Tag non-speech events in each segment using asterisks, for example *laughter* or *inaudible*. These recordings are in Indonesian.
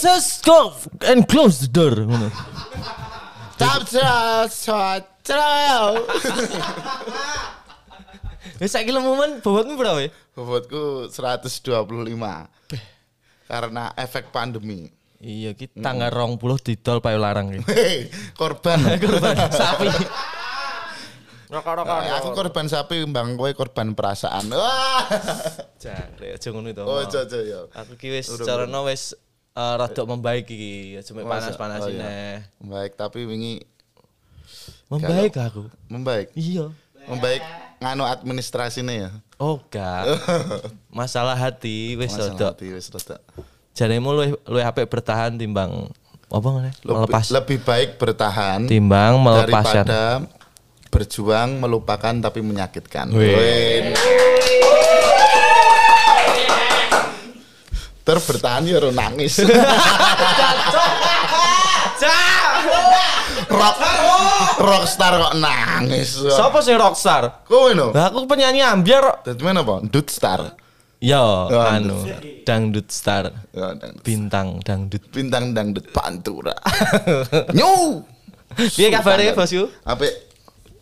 Botes go and close the door. Wis *laughs* saiki lemumen bobotmu berapa ya? Bobotku 125. Karena efek pandemi. Iya, kita tanggal 20 didol payo larang korban. *laughs* Korban sapi. Eh, aku korban sapi, Bang kowe korban perasaan. Wah. *laughs* Jare aja ngono to. Oh, jojo ya. Aku ki wis carane wis eh, rada membaik iki, aja mek panas-panas Oh, iya. neh. Baik, tapi wingi Membaik aku. membaik. Iya. Membaik nganu administrasinya ya. Oh, gak. *laughs* Masalah hati wis Masalah rada. hati wis rada. Jaremu luwih luwih apik bertahan timbang apa ngene? Lebih, Melepas lebih baik bertahan timbang melepaskan. daripada berjuang melupakan tapi menyakitkan. Wih. Wih. Ter bertahan ya ora nangis. *laughs* rock rockstar kok nangis. Sopo sing rockstar? Kowe no. Lah aku penyanyi ambiar. Dadi mana apa? Dut star. Yo, Ya, anu, dangdut star. Ya, dan- Bintang dangdut. Bintang dangdut pantura. *laughs* Nyu. Piye kabare bosku? Apa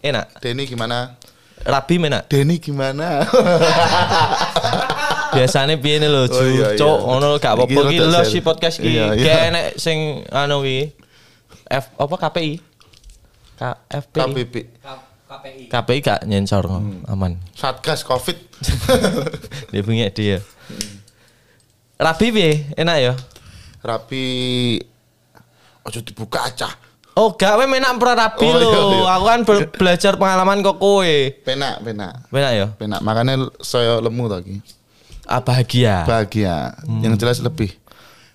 Enak. Denny gimana? Rabi menak. Denny gimana? *laughs* Biasane piye nih lho? Oh, iya, iya. Cok, ngono gak apa-apa Iki lho si podcast iki. Iya, iya. Kayak enek sing anu iki. F apa KPI? K FPI. KBB. KPI. KPI gak nyensor Hmm. aman. Satgas Covid. *laughs* Dia punya dia. Rabi piye? Enak ya? Rapi Ojo dibuka aja. Oh, gak we menak pro rabi Oh, lho. iya, iya. Aku kan *laughs* belajar pengalaman kok kowe. Penak, penak. Benak ya? Penak. Makanya saya lemu lagi. Ah, bahagia. Bahagia. Yang jelas lebih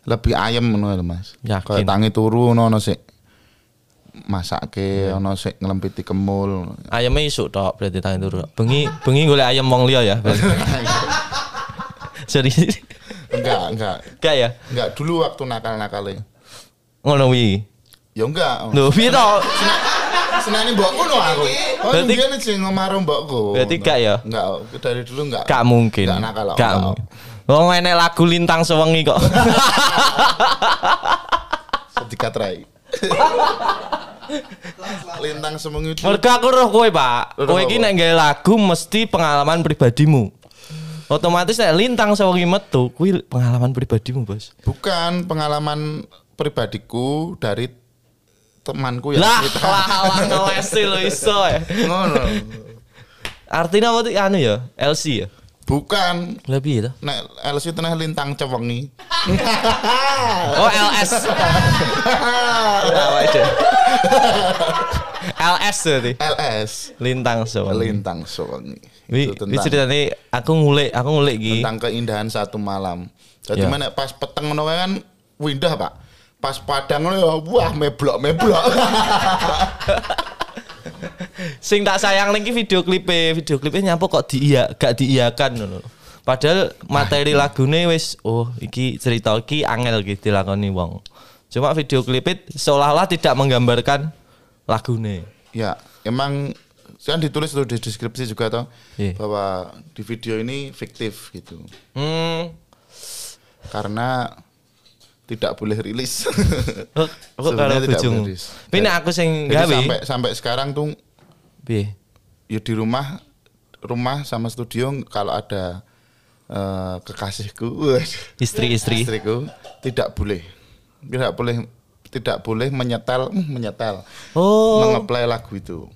lebih ayem ngono lho, Mas. Yakin. Tangi turu ono ono sik masake ono sik nglempiti kemul. Ayamnya isuk tok berarti tangan turu. Bengi bengi golek ayam wong liya ya. *laughs* Serius. enggak, enggak. Gak ya? Enggak dulu waktu nakal-nakale. Ngono wi. Ya enggak. Lho, piye to? Senani mbokku no aku. Oh, Berarti- Berarti sing ngomaro mbokku. Berarti gak ya? Enggak, dari dulu enggak. Gak mungkin. Gak nakal. Gak enggak. mungkin. Wong enek lagu lintang sewengi kok. *laughs* Sedikat rai. *laughs* Lintang semengi itu. Mergo aku roh kowe, Pak. Kowe iki nek gawe lagu mesti pengalaman pribadimu. Otomatis nek lintang sewengi metu kuwi pengalaman pribadimu, Bos. Bukan pengalaman pribadiku dari temanku yang Lah, cerita. lah, lah *laughs* ngelesi lo iso ya. Ngono. Artinya apa tuh anu ya? LC ya? Bukan. Lebih itu. Nek LC tenah lintang cewengi. *laughs* Oh, LS. Apa itu? LS berarti. LS. Lintang sewengi. Lintang sewengi. Itu wi tentang ceritanya aku ngulik, aku ngulik iki. tentang keindahan satu malam. Jadi Ya. mana pas peteng ngono kan windah, Pak. Pas padang ngono ya wah meblok meblok. Sing tak sayang lagi video klipnya, video klipnya nyampe kok diiya, gak diiyakan ngono. Padahal materi lagune wis oh iki cerita iki angel gitu dilakoni wong. Cuma video klipnya seolah-olah tidak menggambarkan lagune. ya, emang kan ditulis tuh di deskripsi juga toh Iya. bahwa di video ini fiktif gitu. Hmm. Karena tidak boleh rilis. *laughs* Boleh rilis. Tapi nek aku sing gawe sampai sampai sekarang tuh piye? ya di rumah rumah sama studio kalau ada eh, kekasihku Istri-istri. istriku tidak boleh tidak boleh tidak boleh menyetel hmm, menyetel Oh. mengeplay lagu itu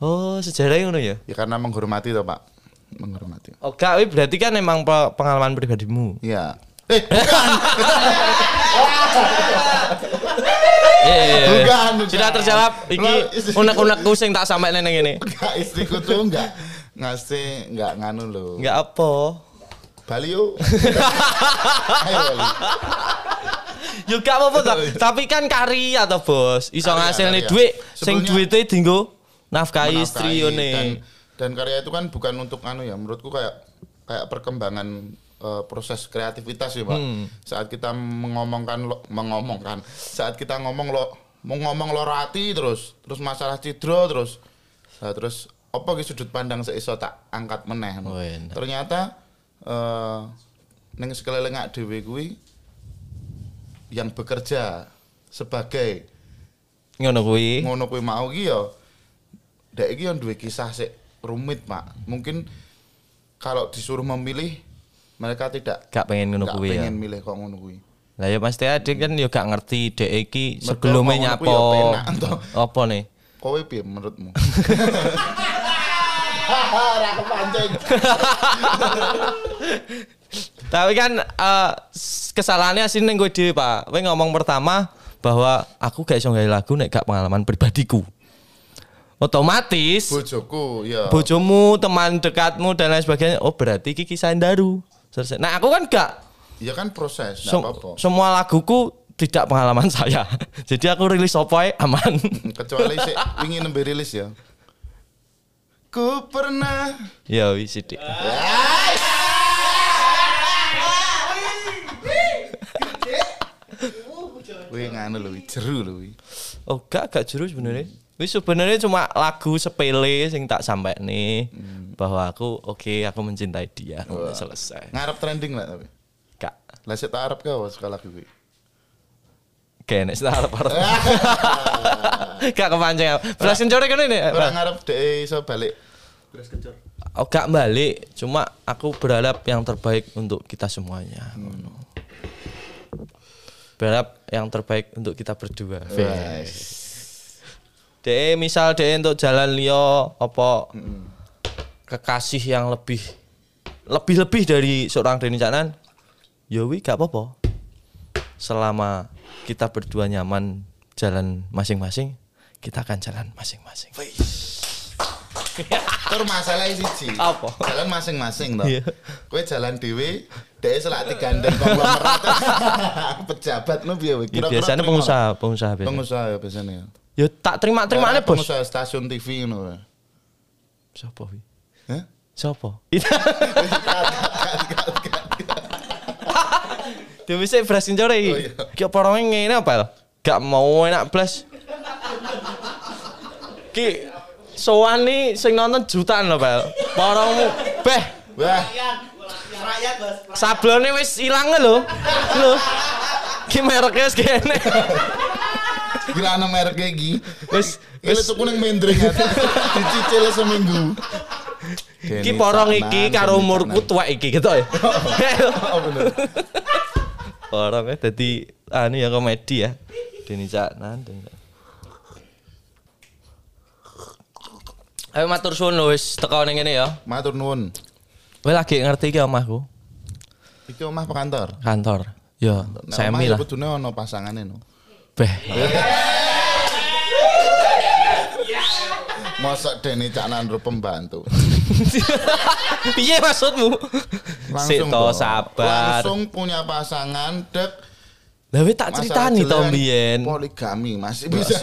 Oh, sejarahnya ngono ya. ya karena menghormati toh pak menghormati Oh, gak, wi, berarti kan emang pe- pengalaman pribadimu. ya eh bukan Iya, iya, iya. Bukan, Sudah terjawab. Iki unek-unekku sing tak sampai neng ini. enggak istriku tuh enggak ngasih enggak nganu loh Enggak apa. Bali yuk *laughs* ayo Bali Yo gak apa-apa. Tapi kan karya toh, Bos. Iso ngasilne karya. duit sing duitnya dinggo nafkahi istri yo dan, dan karya itu kan bukan untuk anu ya menurutku kayak kayak perkembangan eh, proses kreativitas ya pak Hmm. saat kita mengomongkan lo, mengomongkan saat kita ngomong lo mau ngomong lo rati terus terus masalah cidro terus nah, terus apa ki sudut pandang seiso tak angkat meneh Oh, enak. ternyata eh ning sekeliling dhewe kuwi yang bekerja sebagai Ngono kuwi. ngono kuwi mau ki ya dek iki yo duwe kisah sik rumit, Pak. Mungkin kalau disuruh memilih mereka tidak Gak pengen ngono kuwi ya. pengen milih kok ngono kuwi. Lah ya pasti adik kan yo gak ngerti dek iki sebelumnya nyapo. ya toh. Apa nih? Kowe piye menurutmu? *laughs* Kepancing. *laughs* Tapi kan eh, kesalahannya sih ning kowe dhewe, Pak. Kowe ngomong pertama bahwa aku gak iso gawe lagu nek gak pengalaman pribadiku. Otomatis Bojoku ya. bojomu, teman dekatmu dan lain sebagainya. Oh, berarti iki kisah Daru. Selesai. Nah, aku kan gak Ya kan proses, Sem- apa-apa. semua laguku tidak pengalaman *laughs* saya. Jadi aku rilis apa ae aman. Kecuali sik wingi nembe rilis ya. Ku pernah ya wis sithik. Wih nganu lho, wi, jeru lho. wi. Oh, gak gak juru sebenarnya. Wis sebenarnya cuma lagu sepele sing tak sampai nih bahwa aku oke aku mencintai dia. Udah selesai. Ngarep trending lah tapi. Gak Lah sik tak arep kau sekali lagi kuwi. kayak nek tak arep arep. *laughs* Gak kepancing. Belas kencore kan ini. Ora ngarep dhek iso balik. Oh, gak balik, cuma aku berharap yang terbaik untuk kita semuanya. Ngono. Berharap yang terbaik untuk kita berdua. De misal de untuk jalan Leo apa kekasih yang lebih lebih lebih dari seorang Denny Canan, ya wi gak apa-apa. Selama kita berdua nyaman jalan masing-masing, kita akan jalan masing-masing. Tur masalahnya siji. Apa? Jalan masing-masing toh. Iya. Kowe jalan dhewe, dhek selak digandeng konglomerat. *laughs* Pejabat nu piye? wi? Ya, Kira-kira biasanya pengusaha, pengusaha biasanya. Pengusaha ya biasanya. Ya. Tak terima-terima Kayak bos. Pengusaha stasiun TV ngono. Siapa wi? Hah? Siapa? Dia bisa beras kencore iki. Oh, iya. Ki apa orangnya ngene apa? Gak mau enak blas. Ki sowan nih sing nonton jutaan loh, Pak. Porongmu beh Wah, sablone wis ilang lho. Lho. Ki mereknya wis kene. Gila ana merek iki. Wis Ini wis tuku ning mendring ya. *laughs* Dicicil seminggu. ki porong iki karo umurku tuwek iki gitu ya. *laughs* Oh bener. Orangnya jadi anu ya komedi ya. Deni Caknan. Ayo matur suwun lho wis teko ning ya. Matur nuwun. Kowe lagi ngerti iki omahku, Iki omah apa kantor? kantor. Ya, Nah, semi ya lah. Kudune ono pasangane no. Beh. Mosok Deni Caknan ro pembantu. Piye *laughs* maksudmu? Sik to toh. sabar. Langsung punya pasangan dek Lah tak ceritani to mbiyen. Poligami masih *laughs* bisa.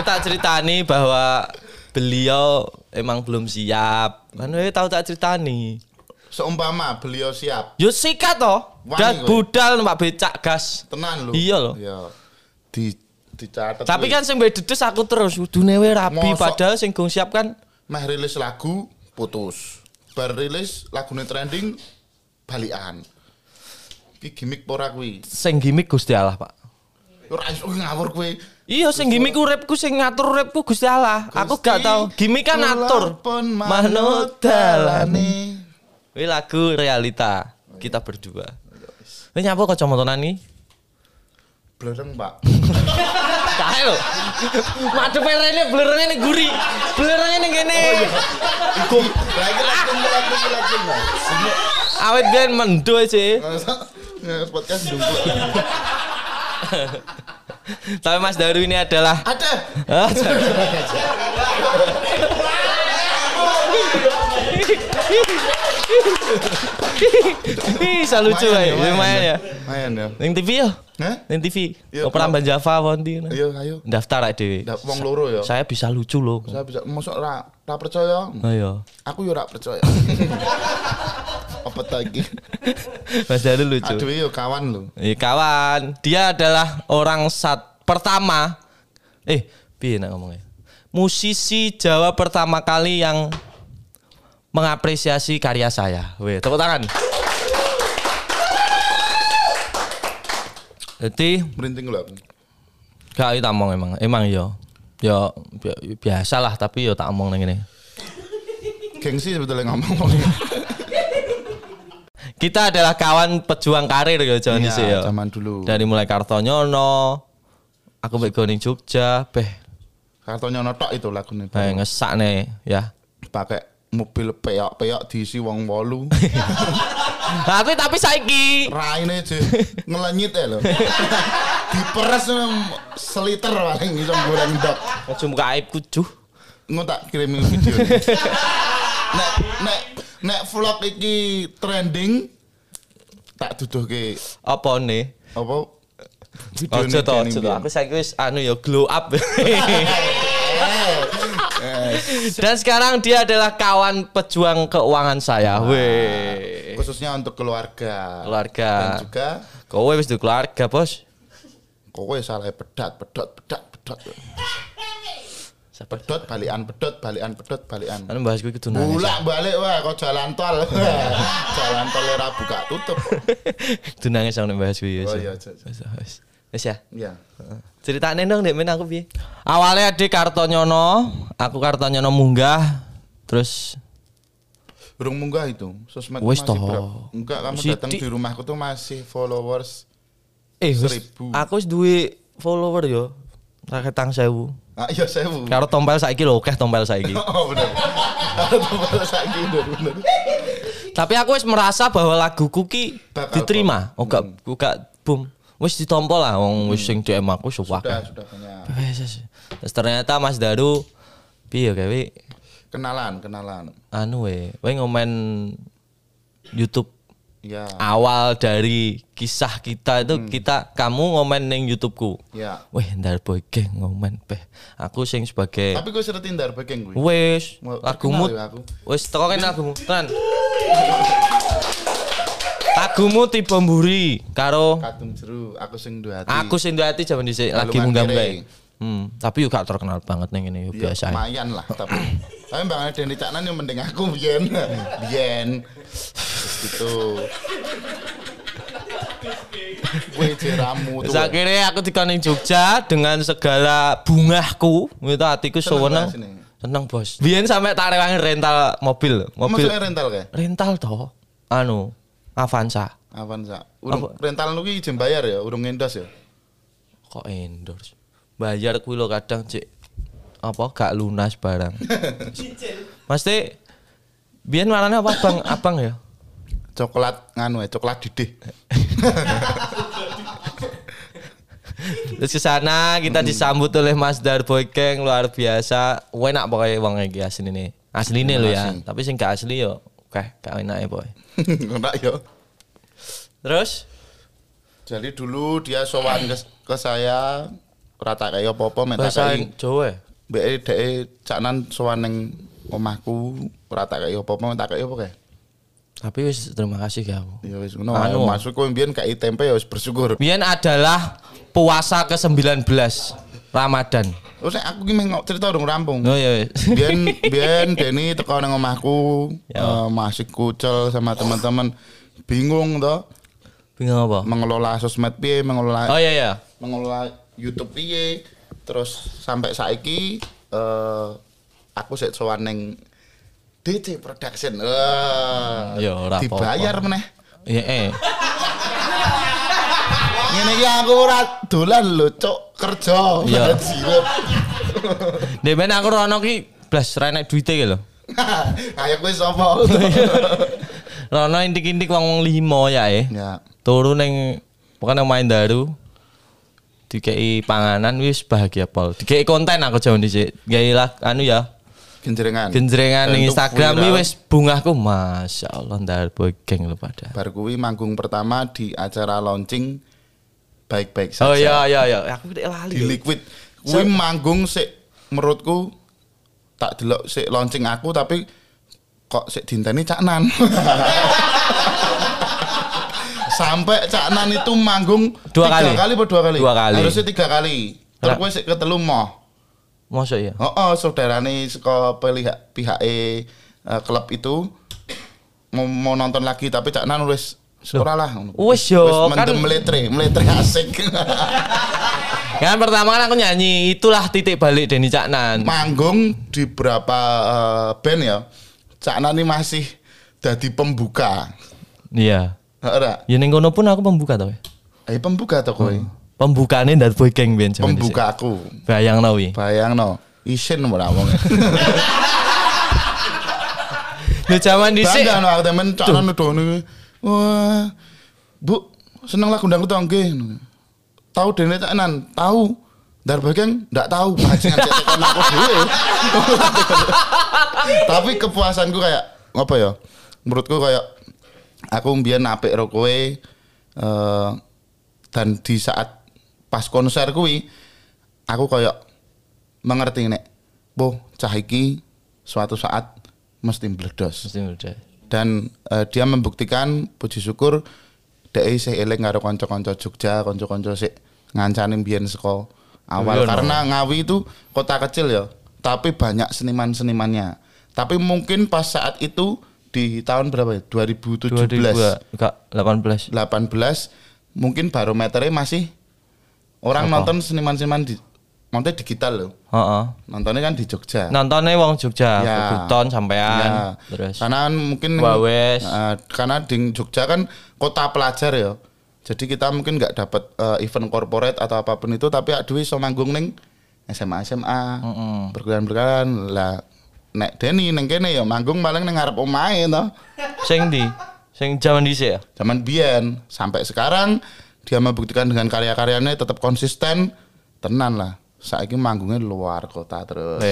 Tak ceritani bahwa beliau emang belum siap. Kan tau tak ceritani. Seumpama beliau siap, Yo sikat to. Wani Dan budal numpak becak gas. tenan lho. Iya lho. Iya. Di dicatet. Tapi kuwi. kan sing dedes aku terus kudune we rapi Mosok. padahal sing gong siap kan meh rilis lagu putus. Bar rilis lagune trending balikan. Ki gimmick pora kuwi. sing gimmick Gusti Allah, Pak. Ora iso ngawur kowe. Iya sing gimmick uripku sing ngatur uripku Gusti Allah. Aku gak tau. Gimmick kan ngatur. Manut dalane. Wih lagu realita kita berdua. Wih nyapa kacamata nih? Blereng, Pak. *laughs* Kae lho. Madhepe rene blerenge ning guri. Blerenge ning kene. Iku lagi lagi lagi lagi. Awet ben mendo sih. Nge podcast dungkul. Tapi Mas Daru ini adalah Ada. Ah, *laughs* *laughs* Bisa lucu ya, lumayan ya. Lumayan ya. Ning TV ya? Hah? Ning TV. Iya, Operan kenapa? Java Wonti. Ayo, ayo. Daftar aja dhewe. Wong loro ya. Saya bisa lucu loh. Saya bisa mosok ra ra percaya. Ayo. Aku yo ra percaya. *laughs* Apa lagi? Mas Daru lucu. Aduh yo kawan lu. Eh, kawan, dia adalah orang sat pertama. Eh, piye nak ngomongnya? Musisi Jawa pertama kali yang mengapresiasi karya saya. Weh, tepuk tangan. Jadi Merinding lho aku. gak tak omong emang. Emang yo. Yo bi- biasa lah tapi yo tak omong nang ngene. Gengsi sebetulnya ngomong. *laughs* Kita adalah kawan pejuang karir ya sih Iya, ya. zaman dulu. Dari mulai Kartonyono, aku mbek Goning Jogja, beh, Kartonya notok itu lagunya. beh ngesak nih ya. Pakai mobil peyok-peyok diisi wong wolu. *laughs* tapi tapi saiki Raine aja ngelenyit ya lho. *laughs* Diperes seliter paling iso goreng ndok. aja muka aibku juh. Engko tak kirimin video. *laughs* nek nek nek vlog iki trending tak duduhke Apa nih? apa Ojo to, ojo to. Aku saiki wis anu ya glow up. Dan sekarang dia adalah kawan pejuang keuangan saya. Weh. khususnya untuk keluarga. Keluarga. Dan juga Kowe wis keluarga, Bos. kowe salah pedat, pedot, pedat, pedot. Pedot balikan pedot, balikan pedot, balikan. Anu bahas kuwi kudu nangis. Bulak balik wah kok jalan tol. *laughs* jalan tol ora buka tutup. Kudu nangis nek bahas wis. Oh iya. Wis, ya. Iya. Ceritane dong Dek Men aku piye? Awalnya adik Kartonyono, aku Kartonyono munggah terus Burung munggah itu. Sosmed Wis masih toh. berapa? Enggak, kamu Sidik. datang di rumahku tuh masih followers. eh Seribu. aku wis duwe follower yo. Raketang sewu. Ah iya sewu. Karo tompel saiki lho, akeh tompel saiki. *laughs* Oh bener. Baru saiki bener bener. Tapi aku wis merasa bahwa laguku ki diterima. Oh gak gak boom. Wis ditompo lah wong wis sing DM aku wis Sudah sudah banyak. Terus ternyata Mas Daru piye gawe Kenalan kenalan. anu we, we ngomen YouTube Iya. awal dari kisah kita itu Hmm. kita kamu ngomen ning YouTubeku. Iya. Weh, ndar boy geng ngomen peh. Aku sing sebagai Tapi gue sering tindar baking gue. wes lagumu ya aku. wes teko kene lagumu. Tenan. *laughs* Lagumu tipe mburi karo Kadung jeru, aku sing dua hati. aku sing duwe ati jaman dhisik lagi Lalu munggah mangkere. Hmm, tapi juga terkenal banget ngene yo Ya, biasa. lumayan lah tapi tapi bang Denny Caknan yang mending aku biyen *laughs* biyen gitu akhirnya aku dikoning Jogja dengan segala bungahku, itu hatiku Seneng seneng. bos. Biyen sampai tak rewangi rental mobil, mobil Maksudnya rental kayak rental toh. Anu, Avanza. Avanza urung rental lu ki bayar ya urung ngendos ya Kok endorse? Bayar kuwi lo kadang cek apa gak lunas barang. *laughs* Mesti biyen warnanya apa Bang? *laughs* Abang ya? coklat nganu ya coklat didih *laughs* Terus ke sana kita disambut oleh Mas Darboy Keng luar biasa. Enak pokoknya wong iki asli ini. Asli ini lo ya. Tapi sing gak asli yo, oke, gak enak ya *laughs* boy. enggak ya Terus jadi dulu dia sowan ke, ke saya rata kayak apa-apa minta kayak Jawa. ya? BE DE caknan sowan ning omahku rata kayak apa-apa minta kayak apa kayak Tapi wis terima kasih ya aku. Ya wis ngono. Anu. Masuk kowe mbiyen kayak tempe ya wis bersyukur. Biyen adalah puasa ke-19 Ramadan. Oh, saya aku ki meh ngo- cerita dong rampung. Oh iya. Biyen biyen Denny teko nang omahku, Ya. eh, masih kucel sama teman-teman. Bingung toh Bingung apa? mengelola sosmed piye, mengelola Oh iya iya. mengelola YouTube piye. Terus sampai saiki eh aku sik sowan ning DC Production. Eh, Ya, ora apa-apa. dibayar meneh. Iya eh. Ngene iki aku ora dolan lho, cok kerja. Iya. Dek ben aku rono ki blas ra enek duite ki lho. *laughs* Kayak kowe sapa? Rono intik-intik wong limo ya eh. ya. Turu ning pokoknya main daru. Dikei panganan wis bahagia pol. Dikei konten aku jauh dhisik. Gawe lah anu ya. Genjrengan. Genjrengan ning Instagram iki wis bungahku Masya Allah ndar boy geng lho pada. Bar kuwi manggung pertama di acara launching baik-baik saja. Oh iya iya iya, aku tidak lali. Di Liquid. Kuwi manggung sik menurutku tak delok sik launching aku tapi kok sik dinteni caknan. *laughs* Sampai caknan itu manggung Dua tiga kali? kali apa dua kali? Dua kali. Harusnya tiga kali. Terus kowe sik ketelu moh. Masa ya? Oh, oh saudarane saka pihak pihak eh, klub itu mau, mau nonton lagi tapi Cak Nan wis Ora lah. Wis yo, kan- meletre, meletre asik. *laughs* Kan pertama kan aku nyanyi itulah titik balik Denny Caknan. Manggung di beberapa eh, band ya. Cak Nani masih jadi pembuka. Iya. Ora. Ya ning kono pun aku pembuka to. Eh pembuka to kowe. Pembukane dari boy gang dhisik. Pembuka aku. Bayang wi. Bayang no. Isin ora wong. *laughs* *laughs* Lu zaman dhisik. Bangga no aku temen Cak Nani dono. Wah. Bu, seneng lagu dangdut to nggih. Tahu dene Cak Nan? Tahu. Dar bagian ndak tahu aku dhewe. *laughs* Tapi kepuasanku kayak apa ya? Menurutku kayak aku mbiyen apik karo kowe eh, dan di saat pas konser kuwi aku kayak mengerti nek boh cah iki suatu saat mesti meledos Mesti udah. Dan eh, dia membuktikan puji syukur dhek isih eling karo kanca-kanca Jogja, kanca-kanca sik ngancani mbiyen saka awal Iya, no. karena Ngawi itu kota kecil ya, tapi banyak seniman-senimannya. Tapi mungkin pas saat itu di tahun berapa ya? 2017, 2002 enggak 18. 18 mungkin barometernya masih orang Apa? nonton seniman-seniman di nonton digital loh. Heeh. Nontonnya kan di Jogja. Nontonnya wong Jogja, Ya. Buton sampean. Ya, Terus karena mungkin Wawes. Eh, karena di Jogja kan kota pelajar ya. Jadi kita mungkin nggak dapat eh, event corporate atau apa pun itu tapi aduh iso manggung ning SMA SMA. Berkelan-berkelan lah nek Denny ning kene ya manggung paling ning ngarep omahe to. sing di sing zaman dhisik ya. Zaman biyen sampai sekarang dia membuktikan dengan karya-karyanya tetap konsisten tenan lah. Saiki manggungnya luar kota terus.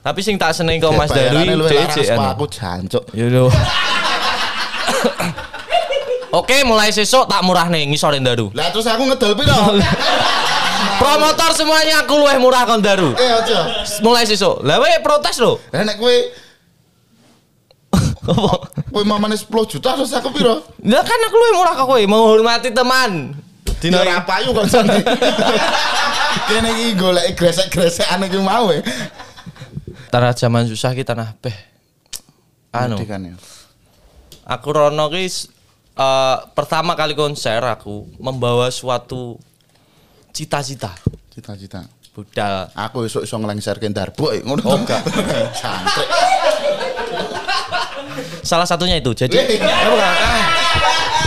Tapi sing tak seneng kok Mas Darwi jek saka anu. aku jancuk. Ya lho. Oke, mulai sesuk tak murah nih ngisor Daru. Lah terus aku ngedol piro? *laughs* Promotor semuanya aku luwih murah kon Daru. eh aja. Mulai sesuk. Lah we protes lho. Lah nek kowe *laughs* Apa? kowe mamane 10 juta terus aku piro? Lah kan aku luwih murah kok kowe menghormati teman. Dino ora payu kok sane. Kene iki golek gresek-gresekan iki mau e. tanah zaman susah kita tanah beh. Anu, kan ya. aku Rono ki eh, pertama kali konser aku membawa suatu cita-cita. Cita-cita. Budal. Aku esuk iso nglengserke ndarbuk ngono. Oh, enggak. *laughs* Santre. Salah satunya itu. Jadi Wih. Ya, bukan.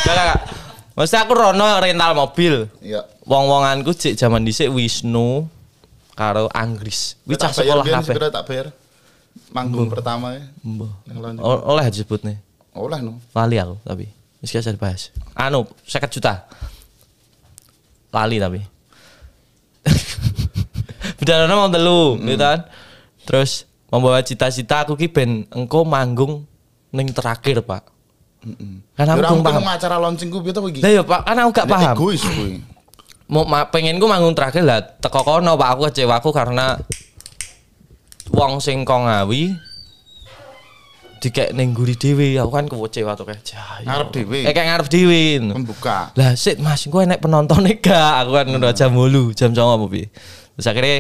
Enggak, enggak, Maksudnya aku Rono rental mobil. Iya. Wong-wonganku cek zaman dhisik Wisnu karo Anggris. Kuwi cah sekolah kabeh. segera tak bayar. Manggung pertama ya. Mbah. Oleh disebut nih. Oleh no. Lali aku tapi. Wis gak dibahas. Anu, 50 juta. Lali tapi. *laughs* Bedarono mau telu, gitu kan. Terus membawa cita-cita aku ki ben engko manggung ning terakhir, Pak. Kan aku mungkin paham. acara launching ku piye to iki? Lah ya Pak, kan aku gak paham. Egois kuwi. Mau ma, pengen ku manggung terakhir lah teko kono Pak aku kecewaku karena wong sing kok ngawi dikek ning guri dhewe aku kan kecewa tuh kayak "Jah, iya." Ngarep dhewe. Eh kayak ngarep dhewe. Pembuka. Lah sik Mas, gue enek penontonnya gak? Aku kan udah jam 8, jam 9 apa piye. Terus akhirnya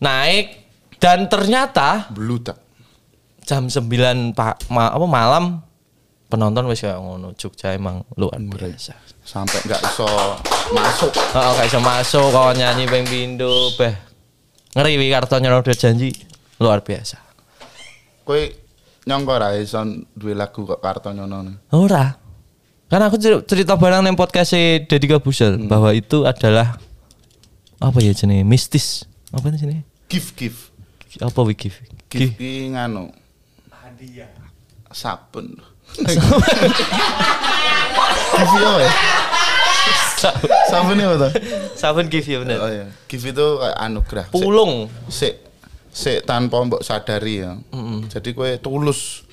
naik dan ternyata jam 9 Pak ma, apa malam penonton wis kayak ngono. Jogja emang luar biasa. Sampai nggak iso masuk. Oh, gak bisa masuk kalau nyanyi ping pindho beh. Ngeri wi kartonya udah janji luar biasa. Kowe nyongko ra iso duwe lagu kok karto nyono. Ora. Kan aku cer- cerita barang nang podcast Deddy Kabuser bahwa itu adalah apa ya jenis mistis. Apa ini sini? Give give. Apa wi give? Give ki nganu. Hadiah. Sabun. Give yo ya. Sabun ya betul. Sabun give ya Oh iya. Give itu kayak anugerah. Pulung. Sik sik tanpa mbok sadari ya. Jadi kowe tulus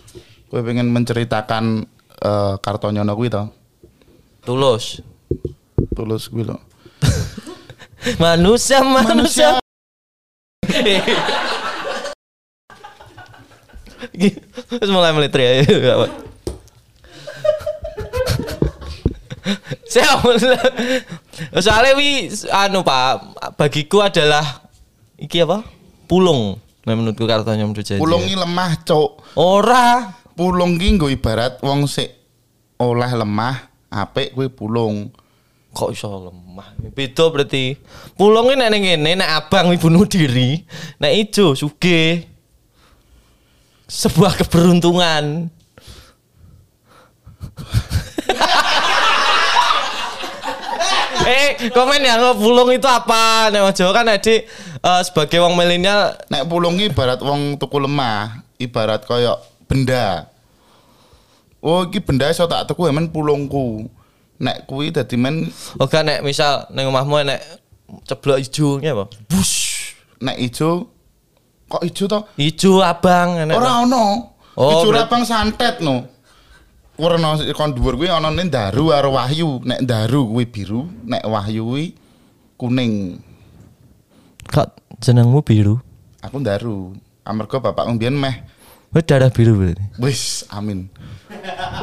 kowe pengen menceritakan eh kartonyono kuwi to. Tulus. Tulus kuwi lho. *laughs* Manusia manusia. Terus *laughs* mulai militer ya. Gak apa. *laughs* Saya soalnya wi anu pak bagiku adalah iki apa pulung nah menurutku kartunya menurut janji Pulung iki lemah, Cuk. ora pulung ki nggo ibarat wong sik oleh lemah, apik kuwi pulung. Kok iso lemah? Beda berarti. Pulung ki nek ning ngene nek abang kuwi bunuh diri, nek ijo sugih. Sebuah keberuntungan. eh, komen ya kok pulung itu apa? Nek Jawa kan adik eh, sebagai wong milenial Nek pulung ibarat wong tuku lemah, ibarat koyo benda. Oh, iki benda iso tak tuku men pulungku. Nek kuwi dadi men Oke nek misal ning omahmu nek ceblok ijo ngene apa? Bush. nek ijo kok ijo to? Ijo abang nek. Ora ono. Oh, ijo rabang santet no. Warna kon dhuwur kuwi ana ning daru karo wahyu. Nek daru kuwi biru, nek wahyu kuwi kuning. Kok jenengmu biru? Aku daru. Amarga bapakku mbiyen meh Wis darah biru berarti. wis amin.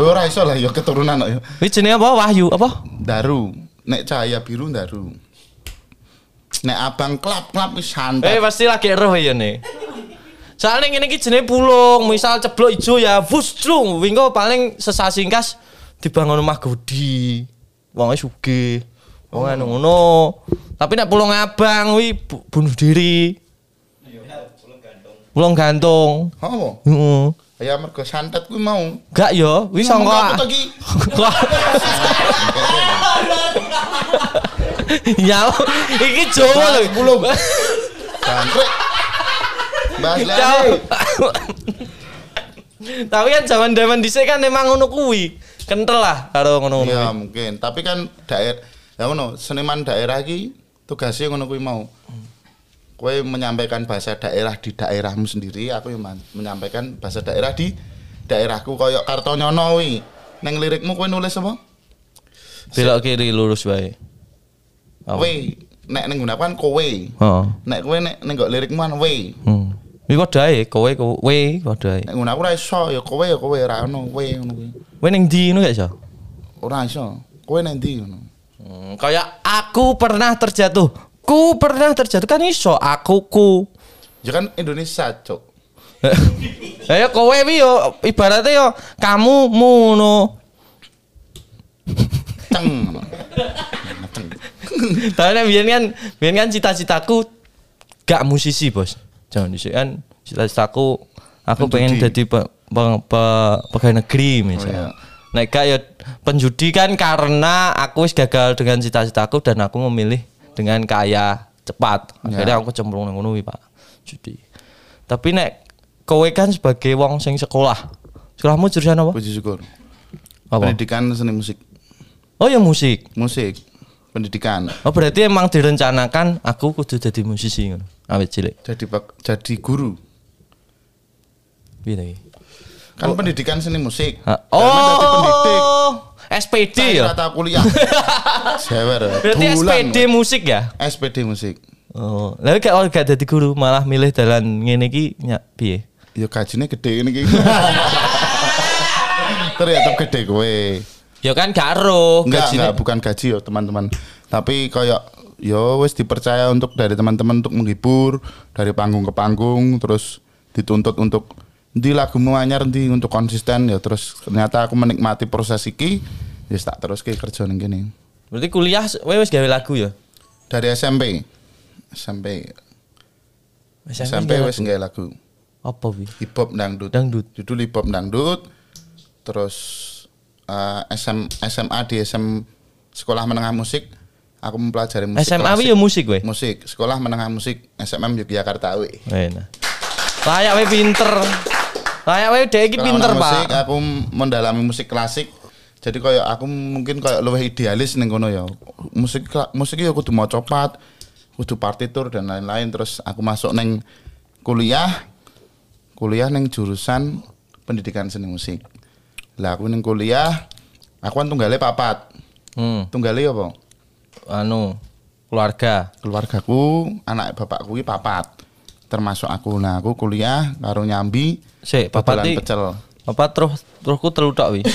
Ora iso lah ya keturunan kok ya. Wis jenenge apa? Wahyu apa? Daru. Nek cahaya biru daru. Nek abang klap-klap wis Eh santet. pasti lagi roh ya nih. Soalnya ini iki jenenge pulung, misal ceblok ijo ya busdrung, wingo paling sesasingkas dibangun rumah gudi. Wonge sugih. Wong anu ngono. Tapi nek pulung abang wi bu- bunuh diri. Pulung gantung. Apa? Heeh. Ya mergo santet kuwi mau. Gak yo, wi sangka. *laughs* Ya, iki Jawa lho. Pulung. Bangkrut. Bahas lagi. *laughs* Tapi kan zaman zaman dhisik kan emang ngono kuwi. Kental lah karo ngono-ngono. Ya kuwi. mungkin, tapi kan daerah ya ngono, seniman daerah ki tugasnya ngono kuwi mau. Kowe menyampaikan bahasa daerah di daerahmu sendiri, aku yang menyampaikan bahasa daerah di daerahku koyo Kartonyono kuwi. Neng lirikmu kowe nulis apa? Belok kiri lurus wae. Kowe nek ning gunakan kowe. Heeh. Nek kowe nek ning nggo lirikmu kan we. Hmm. Iki padha ae, kowe kowe padha ae. Nek gunaku ora iso ya kowe ya kowe ora ono we ngono kuwi. Kowe ning ndi ngono gak iso? Ora iso. Kowe ning ndi ngono. Hmm, kayak aku pernah terjatuh. Ku pernah terjatuh kan iso aku ku. Ya kan Indonesia, Cuk. *laughs* Ya kowe wi yo ibaratnya yo kamu mu ngono. *laughs* Ceng. ngono. Tapi biyen kan biyen kan cita-citaku gak musisi, Bos. Jangan dhisik kan cita-citaku aku pengen Penjudi. jadi pe, pe- pe- pegawai negeri misalnya. Oh, iya. Nek gak ya penjudi kan karena aku gagal dengan cita-citaku dan aku memilih dengan kaya cepat. Akhirnya Ya. aku cemplung nang ngono Pak. Judi. Tapi nek kowe kan sebagai wong sing sekolah. Sekolahmu jurusan apa? Puji syukur. Apa? Pendidikan seni musik. Oh ya musik. Musik. Pendidikan. Oh berarti emang direncanakan aku kudu jadi musisi ngono. Awet cilik. Jadi pak- jadi guru. Piye iki? Kan pendidikan seni musik. Ha- Jangan jadi pendidik. Oh, SPD ya. rata kuliah. *laughs* Sewer. Berarti SPD musik ya? SPD musik. Oh, lalu gak oh, gak jadi guru malah milih dalan ngene iki nyak piye? Ya gajinya gede ini. iki. *laughs* Ternyata gede kowe. Ya kan gak ero Enggak, enggak bukan gaji ya teman-teman. Tapi kayak yo wes dipercaya untuk dari teman-teman untuk menghibur dari panggung ke panggung terus dituntut untuk di lagumu anyar di untuk konsisten ya terus ternyata aku menikmati proses iki ya tak terus ke kerja ning kene. Berarti kuliah wis gawe lagu ya? Dari SMP. SMP. SMP gawe wes nggak lagu. Apa wi? Hip hop dangdut. Dangdut. Judul hip hop dangdut. Terus eh, SM, SMA di SM Sekolah Menengah Musik aku mempelajari musik SMA klasik. ya musik kowe. musik sekolah menengah musik SMM Yogyakarta wi Enak. Layak we pinter. Layak we dhek iki Sekolah pinter, menengah Pak. musik aku mendalami musik klasik jadi kayak aku mungkin kayak lebih idealis nih kono ya musik musik ya kudu mau copat kudu partitur dan lain-lain terus aku masuk neng kuliah kuliah neng jurusan pendidikan seni musik lah aku neng kuliah aku kan tunggale papat Hmm, tunggale apa anu keluarga. keluargaku anak bapakku iki papat termasuk aku nah aku kuliah karo nyambi Sik, dodolan bapak pecel Bapak terus terusku telu tok wi.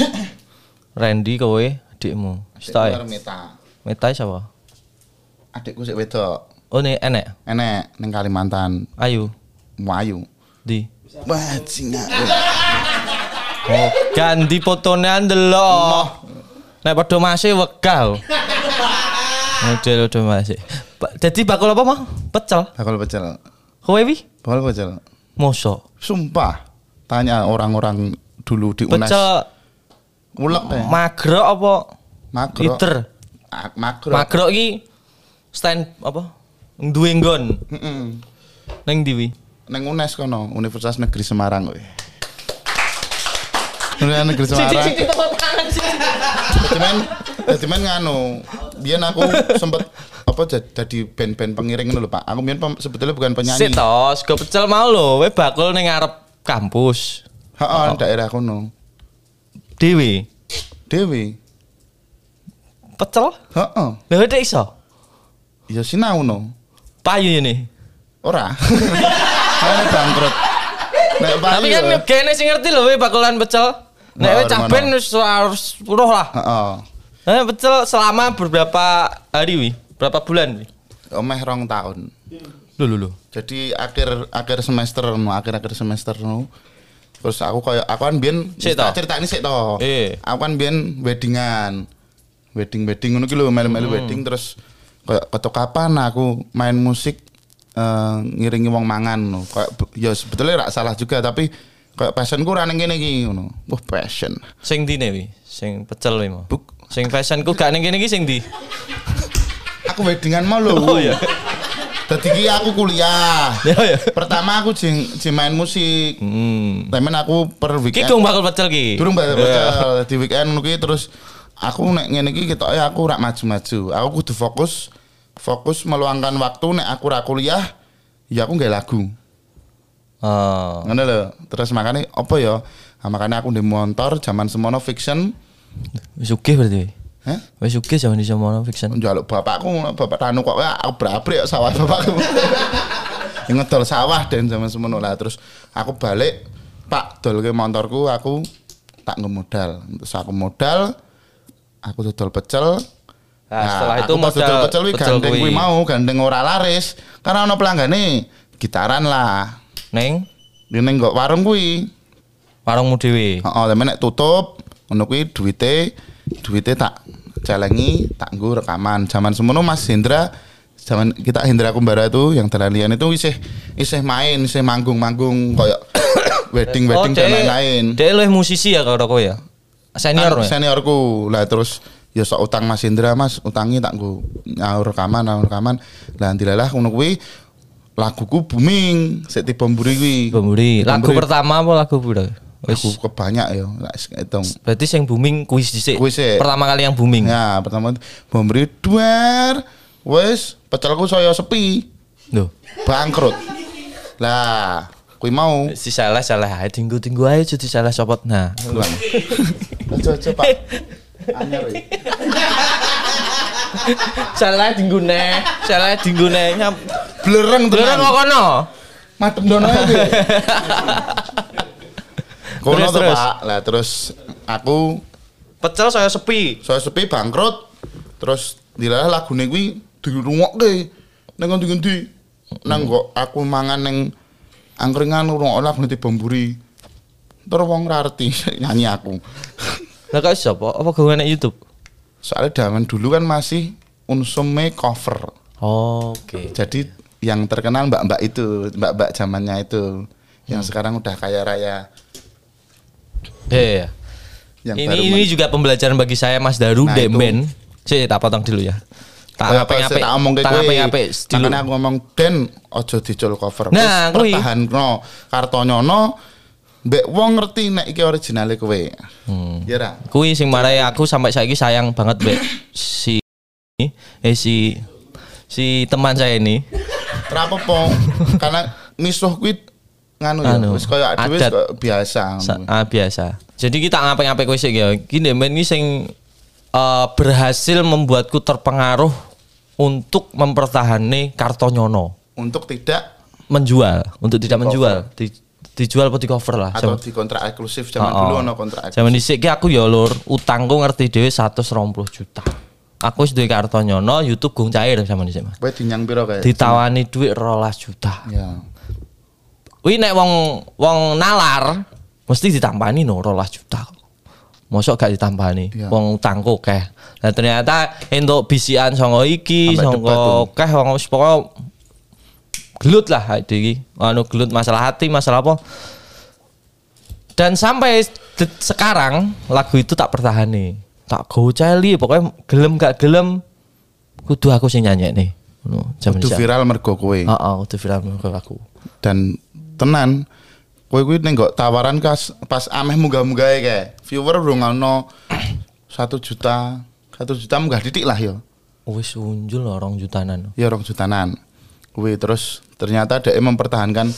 *coughs* Randy kowe adikmu. Stai. Meta Metai siapa? adikku sik wedok Oh nih enek. enek ning Kalimantan Ayu Wayu di. bajingan Oh, ganti fotone ndelok. Nek padha masih wegah. *laughs* Model udah masih. Jadi bakul apa mah? Pecel. Bakal pecel. Kowe wi? Bakal pecel. Mosok. Sumpah. Tanya orang-orang dulu di UNES. Pecel Ulek deh. magro apa? Makro. Liter. Ah, Makro. Magro iki stand apa? Duwe nggon. Heeh. Ning ndi wi? Neng UNES kono, Universitas Negeri Semarang kowe. Universitas Negeri Semarang. Dadi men nganu. Biyen aku *laughs* sempet apa jad- jadi band-band pengiring lho, Pak. Aku biyen pem- sebetulnya bukan penyanyi. Sik to, sego pecel mau lho, kowe bakul ning ngarep kampus. Heeh, daerah kono. Dewi. Dewi. Pecel? Heeh. Lha dek iso. Ya sinau no. Payu ini. Ora. *laughs* Ane bangkrut. Nek Tapi payu kan ya. kene sing ngerti lho kowe bakulan pecel. Nek Wah, kowe cah ben wis puruh lah. Heeh. Nah, pecel selama beberapa hari wi? Berapa bulan wi? Omeh rong tahun. Lho lho lho. Jadi akhir akhir semester no, akhir akhir semester no. Terus aku kayak aku kan biyen tak toh? ceritani sik to. Eh. Aku kan biyen weddingan. Wedding wedding ngono ki lho melu-melu Hmm. wedding terus kayak ketok kapan aku main musik eh, ngiringi wong mangan no. Kayak ya sebetulnya rak salah juga tapi kayak passionku ora ning kene iki ngono. Wah, passion. Sing dine wi? Sing pecel wi mau. Buk. Sing fashionku gak ning kene iki sing di. Aku weddingan mau lho. Oh, iya. Dadi ki aku kuliah. Ya ya. Pertama aku jeng, jeng main musik. Hmm. Temen aku per Ki weekend. gong bakal pecel ki. Durung baca Iya. di weekend ngono terus aku nek ngene iki ketoke aku rak maju-maju. Aku kudu fokus fokus meluangkan waktu nek aku ra kuliah ya aku nggak lagu. Oh. Ngono lho. Terus makanya apa ya? Nah, makanya aku di motor zaman semono fiction. Wis sugih berarti. Heh? Wis sugih zaman di semono fiction. Njaluk bapakku, bapak Tanu kok "Wah, aku berabrik ya sawah bapakku. *laughs* Yang ngedol sawah dan zaman semono lah terus aku balik Pak dol ke motorku aku tak ngemodal. Terus aku modal aku dodol pecel. Nah, setelah itu aku pas modal dodol pecel kuwi gandeng kuwi. mau, gandeng ora laris. Karena ono pelanggane gitaran lah. Neng Dene kok warung kuwi. warungmu dhewe. Heeh, tapi nek tutup ngono kuwi duwite duwite tak celengi, tak nggo rekaman. Zaman semono Mas Hendra zaman kita Hendra Kumbara itu yang terlalian itu isih isih main, isih manggung-manggung kayak *coughs* wedding-wedding dan lain-lain. Dia lu musisi ya kalau kowe ya. Senior Kan ya. seniorku. Lah terus ya sok utang Mas Hendra, Mas, utangi tak nggo nyaur rekaman, nyaur rekaman. Lah dilalah ngono kuwi laguku booming, sik tiba mburi kuwi. Lagu pertama apa lagu pura? Wis. kebanyak ya, lek hitung. Berarti yang booming kuis dhisik. Kuis sik. Pertama kali yang booming. Ya, pertama memberi duar, wes pecelku saya sepi, Loh. bangkrut. Lah, kui mau. Si salah salah ae tinggu-tinggu ae jadi salah sopot. Nah. Ulang. Aja aja Pak. Anyar ya. salah tinggune, salah tinggune. Nyam. Blereng tenan. kok kono? Madem dono iki. *laughs* Kono Terus, tuh terus. Pak. Lah terus aku Pecel saya sepi. saya sepi bangkrut. Terus dilalah lagune kuwi dirungokke. Ning ngendi-ngendi. Nang kok aku mangan ning angkringan ngrungokne lagune Bamburi. Terus wong ra ngerti *laughs* nyanyi aku. Lah kok iso apa? Gawe nek YouTube? Soalnya zaman dulu kan masih unsume cover. Oke. Jadi yang terkenal mbak-mbak itu, mbak-mbak zamannya itu. Yang sekarang udah kaya raya. Iya. Yang Ini baru ini juga pembelajaran bagi saya Mas Daru Nah, Demben. Sih tak potong dulu ya. Tak Kaya ngape apa ngape. sih tak omong ke kowe. Makanya aku ngomong Den ojo dicul cover. Nah, kuwi. pertahanno Kartonyono mbek wong ngerti nek iki originale kowe. Hmm. Ya ra? Kui sing marai aku sampai saiki sayang banget be si eh si si teman saya ini. Kenapa po? Karena misuh kuwi nganu ya, Anu, wis kaya dhewe biasa. Sa- ah, biasa. Jadi kita ngapain-ngapain kuwi sih ya. Gini men ini sing eh, berhasil membuatku terpengaruh untuk mempertahani Kartonyono Untuk tidak menjual, untuk tidak Di menjual, di, dijual atau di cover lah. atau di kontrak eksklusif zaman Oh, dulu ono kontrak eksklusif. Zaman dhisik ki aku ya lur, utangku ngerti dhewe 120 juta. Aku wis duwe Kartonyono, YouTube gung cair zaman dhisik, Mas. Kowe dinyang piro kae? Ditawani duit 12 juta. Ya. Wih nek wong wong nalar, mesti ditampani no 12 juta. Mosok gak ditampani. Iya. Wong utangku akeh. Nah ternyata entuk bisikan songo iki, songo akeh wong wis gelut lah iki. Anu gelut masalah hati, masalah apa. Dan sampai sekarang lagu itu tak pertahani. Tak goceli pokoknya gelem gak gelem kudu aku sing nyanyi nih. Kudu viral mergo kowe. Heeh, kudu viral mergo aku. Dan tenan kowe kuwi ning tawaran kas pas ameh munggah-munggahe kae. Viewer urung ono 1 juta, 1 juta munggah titik lah ya. Wis unjul lho, rong jutanan. Ya rong jutanan. Kuwi terus ternyata dia mempertahankan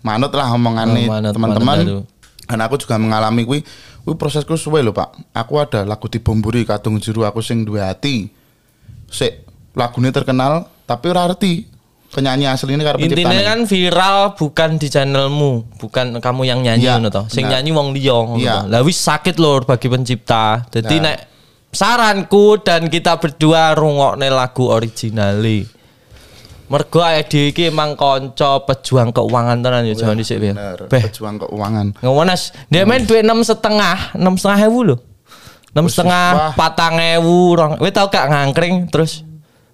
manut lah omongane Oh, teman-teman. Dan aku juga mengalami kuwi kuwi prosesku suwe lho, Pak. Aku ada lagu dibomburi kadung jero aku sing duwe hati. Sik lagune terkenal tapi ora arti penyanyi aslinya karo Intinya penciptane. kan viral bukan di channelmu, bukan kamu yang nyanyi Iya, ngono. Sing nyanyi wong liya ngono toh. Lah wis sakit lho bagi pencipta. Jadi Nah. nek saranku dan kita berdua rungokne lagu originali. Mergo AED iki emang kanca pejuang keuangan tenan ya jangan dhisik ya. Pejuang keuangan. Ngonas, dia main duit enam setengah, enam setengah ewu loh, enam setengah, patang ewu, rong. Wih tau gak ngangkring terus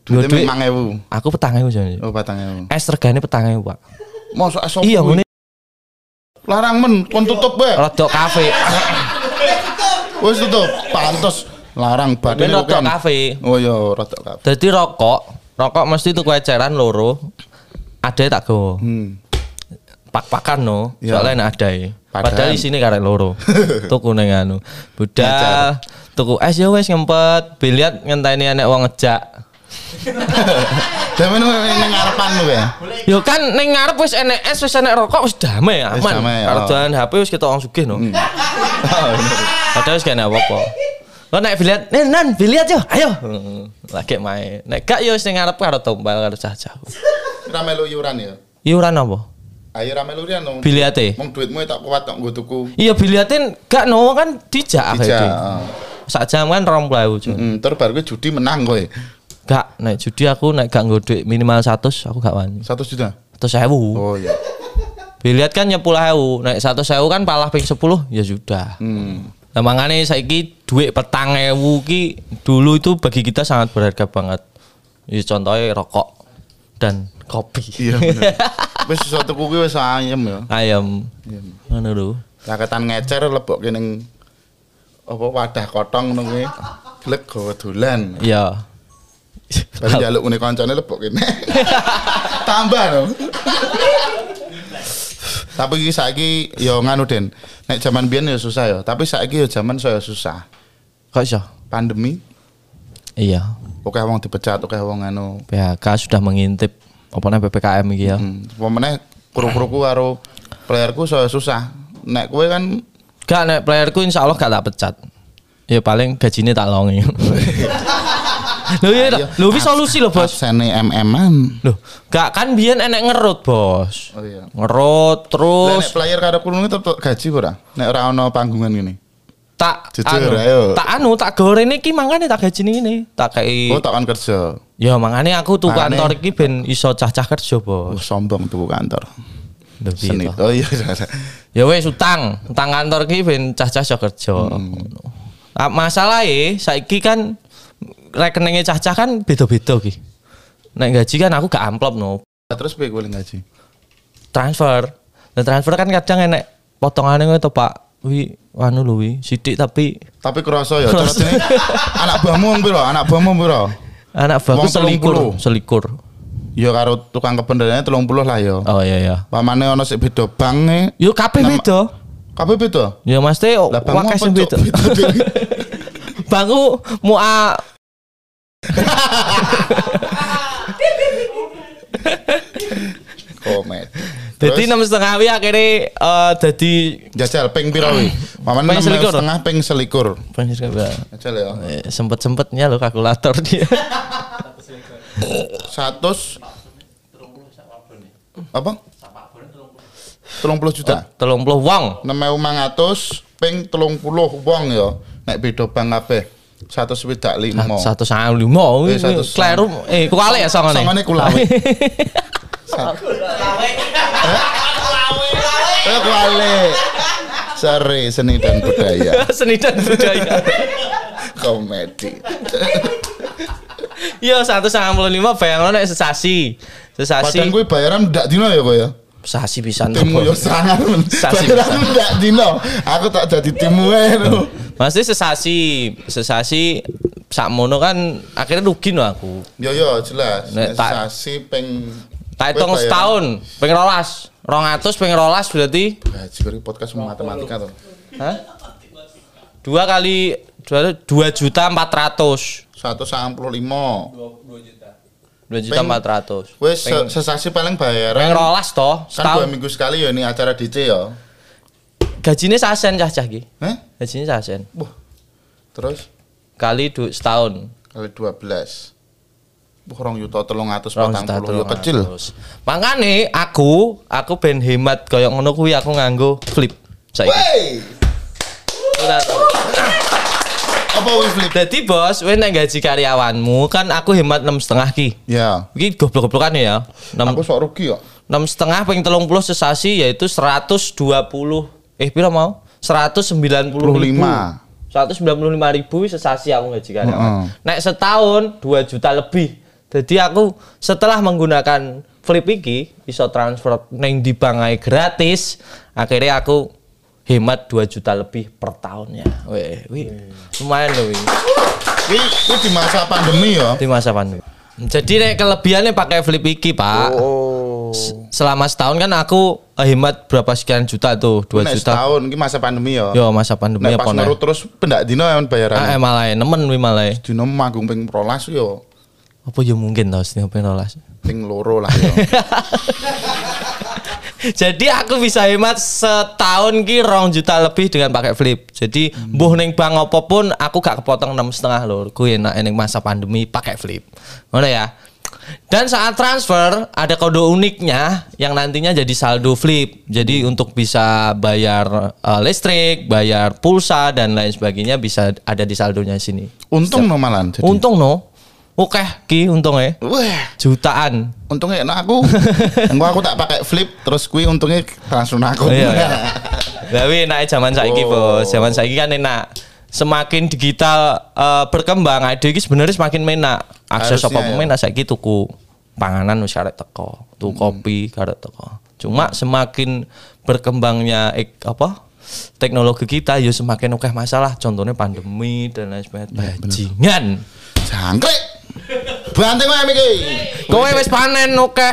dua duit. memang ewu. Aku petang ewu jadi. Oh, batang ewu. Es regane petang ewu pak. Mosok esok Iya ngene larang men kon tutup bae. rodok kafe. *laughs* Wis tutup. Pantes larang Ben badane rodok kan. kafe. Oh iya, rodok kafe. Jadi rokok, rokok mesti tuku eceran loro. Ada tak go. Hmm. Pak-pakan no. Iya. Soalnya enak ada Padahal- Padahal di sini karek loro. *laughs* tuku neng anu. Budal, tuku es ya wes ngempet. Biliat ngenteni anek wong ngejak. Demen ning ngarepan lu ya. Yo kan ning ngarep wis enek es wis enek rokok wis damai aman. damai, Karo oh. Hmm. dolan HP wis ketok wong sugih no. *laughs* Padahal wis kena apa-apa. Lo naik biliat, nih nan biliat yo, ayo. Hmm, Lagi main. Nek gak yo wis ning ngarep karo tombal karo cah-cah. Ora melu iuran ya. Iuran apa? Ayo ra melu iuran dong. Biliate. Mong duitmu tak kuat tak nggo tuku. Iya biliatin gak no kan dijak Dijak, akhirnya. heeh. Sak jam kan 20.000 Jon. Heeh, terus baru gue judi menang kowe. Gak naik judi aku naik gak nggo duit minimal 100 aku gak wani. 1 juta. Terus sewu. Oh iya. Biliat kan nyepuluh ewu, naik satu sewu kan palah ping 10 ya sudah. Hmm. Nah, makanya saiki duit petang ewu ki dulu itu bagi kita sangat berharga banget. Ya contohnya rokok dan kopi. Iya bener. *laughs* Wis sesuatu kuwi wis ayem ya. Ayam. Iya. Ngono lho. Caketan ngecer lebokke ning apa wadah kotong ngono kuwi. Glek dolan. Iya. Baru jaluk ngene kancane lebokke. *laughs* Tambah no. Tapi iki saiki yo nganu Den. Nek zaman biyen ya susah ya, tapi saiki yo zaman saya susah. Kok iso? Pandemi, Iya. oke wong dipecat, oke wong anu. PHK sudah mengintip apa namanya PPKM iki ya. Hmm, pemene kru-kruku karo playerku saya susah. Nek kowe kan Gak nek playerku insya Allah gak tak pecat. Ya paling gajinya tak longi. *laughs* Lho iya, lho wis solusi lho, Bos. absene MM-an. Loh, gak kan biyen enek ngerut, Bos. Oh iya. Ngerut Lah terus nek player karo kurunge tetep gaji ora? Nek ora ono panggungan ngene. tak Jujur, anu, ayo. tak anu tak goreng iki mangane tak gaji ini tak kayak Oh, tak kan kerja. ya mangane aku tuh Makane- kantor iki ben iso cah-cah kerja bos Oh, sombong tuh kantor. Lho, Seni. Oh iya. ya wes utang utang kantor iki ben cah-cah iso kerja Hmm. Ah, masalah e saiki kan rekeningnya cah-cah kan beda-beda ki nek gaji kan aku gak amplop no Terus piye kowe gaji? transfer dan transfer kan kadang enek potongannya ngono to Pak wi anu lho wi sidik tapi Tapi kerasa ya, cara dene anak wong piro? Anak buahmu piro? anak Wong selikur 30. selikur Ya karo tukang kebendarane 30 lah ya. oh iya iya Pamane ono sik beda bank Yo kabeh beda. Kabeh beda. Ya mesti sing Cuk? beda. *laughs* Bangku a Komet. Dadi enam setengah wi akhirnya eh dadi jajal ping piro wi? Paman Ping 6 selikur. setengah ping selikur. Jajal ya. sempet sempetnya lo kalkulator dia. *laughs* 100 apa? 30 juta. Telung puluh wong. 6500 ping 30 wong ya. Nek beda bank kabeh. 165. Satu sangat lima. Eh, satu Kleru eh kuali ya songone. Songone kulawe. *laughs* Eh kuale. Sorry, seni dan budaya. *laughs* Seni dan budaya. *laughs* Komedi. Yo 195 bayang nek sesasi. Sesasi. Padahal gue bayaran ndak dino ya kok ya. Sesasi pisan. Timmu yo serangan men. Sasi Bayaran ndak dino. Aku tak jadi timmu ae Masih sesasi, sesasi sakmono kan akhirnya rugi no aku. Yo yo jelas. Nek Nek tak- sasi peng Tak hitung setahun, pengen rolas, rong atus pengen rolas berarti, Gaji kori podcast matematika tuh. hah? Dua kali dua, dua juta empat ratus, 195. dua juta Peng- empat ratus. Wes se- sesasi paling Pengen bayaran. rolas toh, Kan dua setahun. minggu sekali ya ini acara DJ ya. Gajinya sasen cah cah ki, Heh? gajinya sasen. Wah. Terus Kali du, setahun. kali 12. Wah, rong yuta telung atus patang puluh ya kecil. Makane aku, aku ben hemat koyo ngono kuwi aku nganggo flip. Wey! Apa wih flip? Dadi bos, kowe nek gaji karyawanmu kan aku hemat enam setengah ki. Ya. Iki goblok-goblokan ya. Enam Aku sok rugi kok. enam setengah ping telung puluh sesasi yaitu 120 eh pira mau? 195 195 ribu. Sesasi aku gaji karyawan. Heeh. nek setahun 2 juta lebih. Jadi aku setelah menggunakan flip iki bisa transfer neng di bank ae gratis akhirnya aku hemat 2 juta lebih per tahunnya. Weh wih lumayan loh Wih, wih di masa pandemi ya. di masa pandemi. Jadi nek kelebihannya pakai flip iki pak Oh. Selama setahun kan aku hemat berapa sekian juta tuh? 2 Nek juta. setahun ini masa pandemi ya. yo masa pandemi Nek apa pas nurut terus pendak dino yang ah bayaran. eh, malah nemen wi malah Dino manggung ping prolas yo. apa ya mungkin tau sih pengen rolas? Ping loro lah yo. *laughs* jadi aku bisa hemat setahun ki rong juta lebih dengan pakai flip. Jadi mbuh ning bank apa pun aku gak kepotong enam setengah loh ku enak ning masa pandemi pakai flip. Ngono ya dan saat transfer ada kode uniknya yang nantinya jadi saldo flip. Jadi untuk bisa bayar eh, listrik, bayar pulsa dan lain sebagainya bisa ada di saldonya sini. Untung no malan. Jadi. Untung no. Oke, ki untungnya Wah, jutaan. untungnya enak aku. *laughs* Engko aku tak pakai flip terus kui untungnya transfer aku. Iya, iya. *laughs* Tapi enak zaman saiki, Oh. Bos. Zaman saiki kan enak. Semakin digital eh, berkembang, ide iki sebenarnya semakin menak. Akses apa ya. menak saiki tuku panganan wis arek teko, tuku Hmm. kopi karek teko. Cuma semakin berkembangnya ek, apa? Teknologi kita ya semakin oke masalah. Contohnya pandemi dan lain sebagainya. Bajingan. Jangkrik. Banting wae iki. Kowe wis panen oke.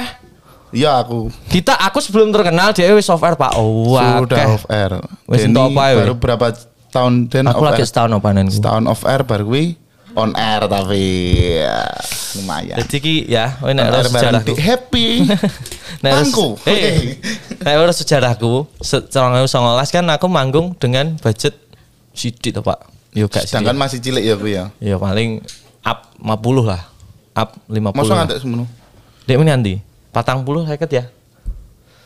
Iya aku. Kita aku sebelum terkenal dia wis software Pak. Oh, Sudah akeh. off air. Wes apa ya, Baru berapa tahun Den Aku lagi setahun no panenku. Setahun off air baru kui on air tapi ya, lumayan. Jadi ki ya, ora air bareng sejarahku. *laughs* happy. *laughs* Mangku. Eh, nek ora sejarahku, se- 2019 kan aku manggung dengan budget sidik to, Pak. Yo gak. Sedangkan masih cilik ya kui ya. Ya paling up 50 lah. Up 50. Masa ngantek semono? Dek ini nanti 40 saya ya.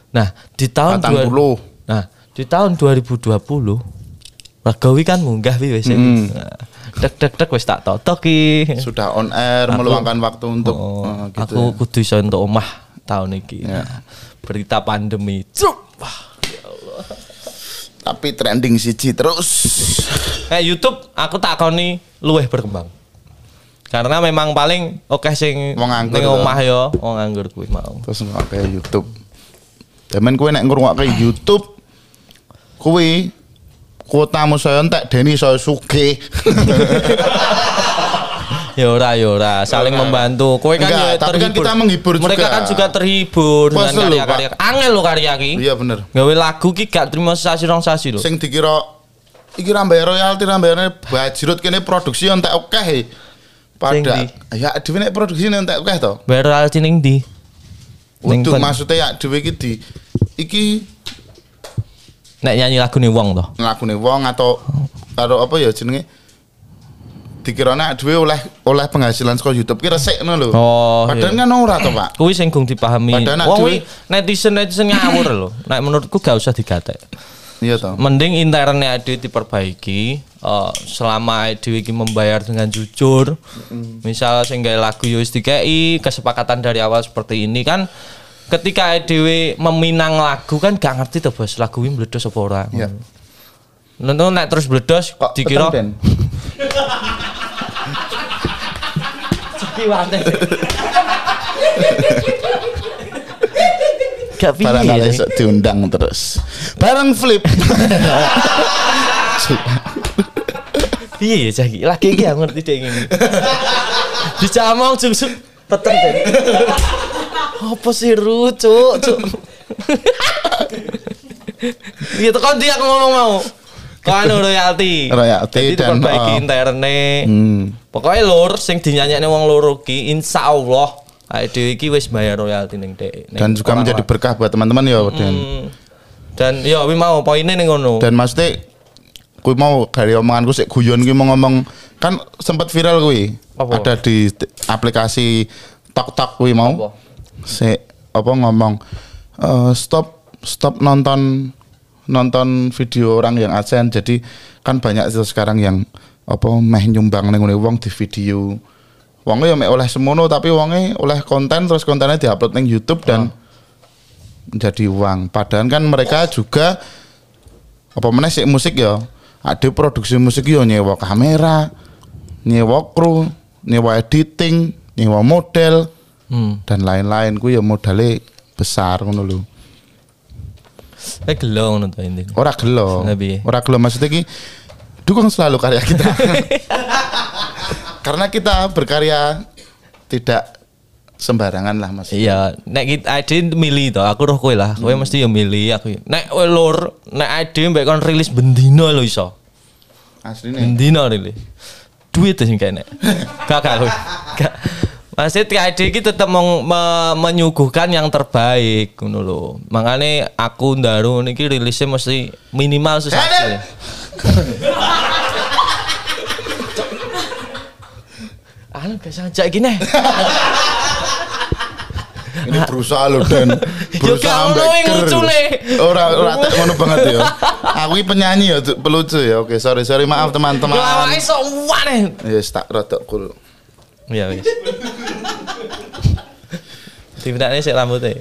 Nah, di tahun 40. dua- Nah, di tahun 2020 Ragawi kan munggah wi wis. Hmm. Nah, Dek dek dek wis tak totok ki. Sudah on air meluangkan waktu untuk Oh, eh, gitu. aku kudu iso entuk omah tahun iki. Ya. Berita pandemi. Cuk. Wah. Tapi trending siji terus. Eh YouTube aku takoni luweh berkembang. Karena memang paling oke sing Wong nganggur ning to. omah yo, wong nganggur kuwi mau. Terus kayak YouTube. Demen kue nek ngrungokne YouTube kuwi kuotamu saya entek Deni saya suge. Ya ora ya ora, saling membantu. Kowe kan Enggak, ya tapi kan kita menghibur Mereka juga. kan juga terhibur Pas dengan karya-karya. Angel lo karya ki. Iya bener. Gawe lagu ki gak terima sasi rong sasi lho. Sing dikira iki ra bayar royalti ra bayarne bajrut kene produksi entek akeh. he. Sing Pada ya dhewe nek produksi entek akeh to. Bayar royalti ning ndi? Untuk maksudnya ya dhewe iki di iki nek nyanyi lagu nih wong to. ngakune wong atau karo apa ya jenenge dikirane dhewe oleh oleh penghasilan saka YouTube ki resik ngono lho. Oh, Padahal iya. kan ora to, Pak. Kuwi sing gung dipahami. Wong kuwi netizen-netizen ngawur lho. Nek menurutku gak usah digatek. Iya to. Mending internnya ade diperbaiki eh, selama ade iki membayar dengan jujur. Misal sing gawe lagu yo wis dikei kesepakatan dari awal seperti ini kan ketika dhewe meminang lagu kan gak ngerti to bos lagu ini meledos apa ora. Iya. Nonton nek terus bledos Kok dikira Ben? kiwane. Gak Barangkali piye. esok diundang terus. Bareng flip. Piye ya iki? Lagi iki ngerti dek ngene. Dicamong jungsuk peten dek. Apa sih ru, cuk, cuk. *laughs* Iya tekan dia aku ngomong mau. Kan *laughs* royalti. Royalti Jadi dan, diperbaiki oh. interne. Hmm. Pokoknya lur sing dinyanyekne wong loro ki insyaallah awake dhewe iki wis bayar royalti ning dek. Dan juga menjadi berkah buat teman-teman ya dan Hmm. Dan ya wi mau poinnya ning ngono. dan maksudnya kui mau dari omonganku sik guyon kui mau ngomong kan sempat viral Apa? ada di aplikasi tok tok kui mau Apa? Si apa ngomong eh, stop stop nonton nonton video orang yang adsen jadi kan banyak itu sekarang yang apa meh nyumbang ning ngene wong di video. Wongnya ya oleh semono tapi wongnya oleh konten terus kontennya diupload ning YouTube dan menjadi uang. Padahal kan mereka juga apa meneh sik musik ya ada produksi musik yo nyewa kamera nyewa kru nyewa editing nyewa model Hmm. dan lain-lain ku ya modalnya besar ngono lho Nek gelo ngono to intine. ora gelo Lebih. ora gelo maksudnya ki dukung selalu karya kita *laughs* karena kita berkarya tidak sembarangan lah mas Iya, nek kita ade milih to, aku roh kowe lah. Kowe mesti ya milih aku. Nek kowe lur, nek ade mbek kon rilis bendino lho iso. aslinya Bendino rilis. Duit sing kene. *laughs* Gak gak. Gak. Maksud ade iki tetep meng- me- menyuguhkan yang terbaik ngono lho. Makane aku ndaru niki rilisnya mesti minimal sesasi. Anu gak sajak gini. ini berusaha loh dan *laughs* berusaha Ya, gak ono yang ger. lucune. ora ora tak ngono banget ya aku ini penyanyi ya pelucu ya oke sorry sorry maaf teman-teman awake sok wane. Yes, tak rada cool. Ya wis. Tiba-tiba sik rambutnya.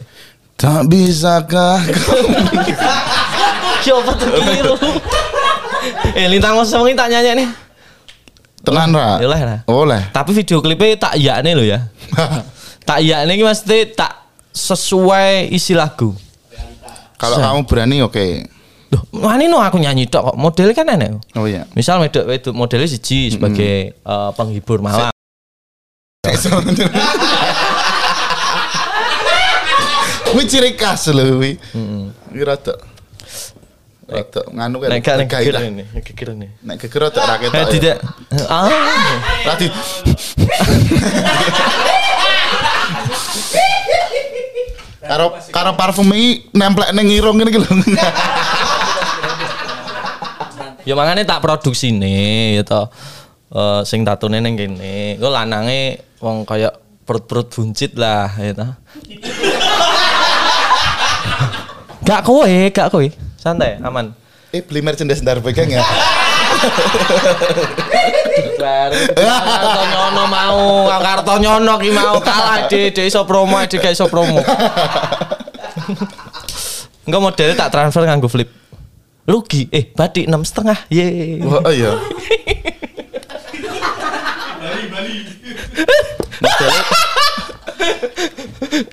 Tak bisakah kau *laughs* Yo apa tuh keliru. eh lintang mas semengi tak nyanyi nih. tenan ra? Oleh, Ra. Oleh. Tapi video klipnya tak iyakne lho ya. *laughs* tak iyakne iki mesti tak sesuai isi lagu. Kalau kamu berani oke. Duh, wani no aku nyanyi tok kok. Modelnya kan enak. Oh iya. Misal wedok wedok modelnya siji sebagai eh, penghibur malam. *laughs* Kuwi ciri khas lho kuwi. Kuwi rada. Rada nganu kan. Nek gak geger ini, geger ini. Nek geger rada ra Eh ketok. ya. tidak. Ah. Radi. *laughs* Karo karo parfum iki nemplek ning irung ngene iki lho. Ya makanya tak produksi nih, ya toh. Eh, sing tatune neng kene. Gue lanange wong kayak perut-perut buncit lah, ya toh. *laughs* gak kowe, gak kowe. Santai, aman. Eh beli merchandise ndar pegang ya. Baru karto nyono mau, karto nyono ki mau kalah de, de iso promo, de gak iso promo. Enggak modelnya tak transfer nganggo flip. Rugi, eh batik enam setengah, ye. Oh iya. *laughs* Modelnya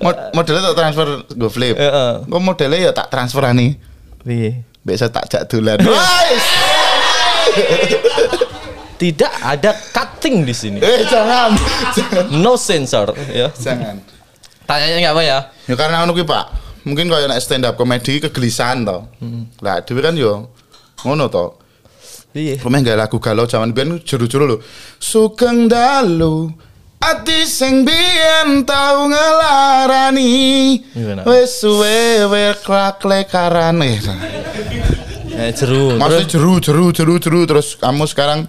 Mod- modelnya tak transfer go flip. Heeh. Kok modelnya ya tak transfer ani. Piye? Biasa tak jak dolan. Tidak ada cutting di sini. Eh jangan. No sensor, ya. Jangan. Tanyanya nggak apa ya? Ya karena kuwi, Pak. Mungkin kalau nek stand up comedy kegelisahan to. Lah dhewe kan yo ngono to. Piye? Pemain gak lagu galau zaman biyen juru-juru lho. Sugeng dalu ati sing biyen tau ngelarani. Gimana? Wis suwe we krak lekarane. Eh, jeru. Maksudnya jeru jeru jeru jeru terus kamu sekarang